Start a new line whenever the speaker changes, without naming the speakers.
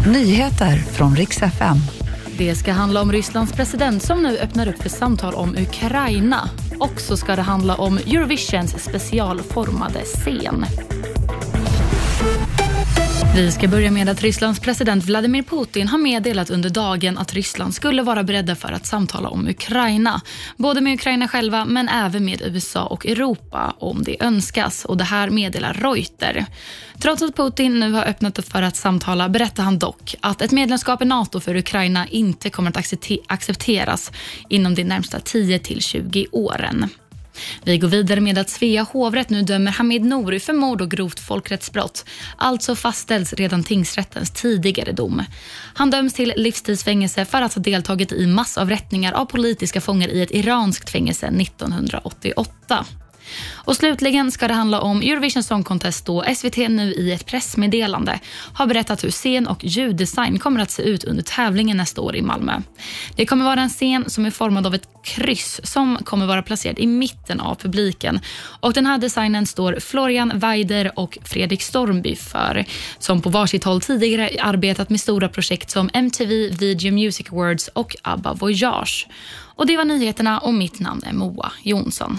Nyheter från riks FM.
Det ska handla om Rysslands president som nu öppnar upp för samtal om Ukraina. Och så ska det handla om Eurovisions specialformade scen. Vi ska börja med att Rysslands president Vladimir Putin har meddelat under dagen att Ryssland skulle vara beredda för att samtala om Ukraina. Både med Ukraina själva men även med USA och Europa om det önskas. Och Det här meddelar Reuter. Trots att Putin nu har öppnat upp för att samtala berättar han dock att ett medlemskap i NATO för Ukraina inte kommer att accepteras inom de närmsta 10 till 20 åren. Vi går vidare med att Svea hovrätt nu dömer Hamid Nouri för mord och grovt folkrättsbrott. Alltså fastställs redan tingsrättens tidigare dom. Han döms till livstidsfängelse för att ha deltagit i massavrättningar av politiska fångar i ett iranskt fängelse 1988. Och slutligen ska det handla om Eurovision Song Contest då SVT nu i ett pressmeddelande har berättat hur scen och ljuddesign kommer att se ut under tävlingen nästa år i Malmö. Det kommer vara en scen som är formad av ett kryss som kommer vara placerad i mitten av publiken. Och Den här designen står Florian Weider och Fredrik Stormby för som på varsitt håll tidigare arbetat med stora projekt som MTV Video Music Awards och ABBA Voyage. Och Det var nyheterna och mitt namn är Moa Jonsson.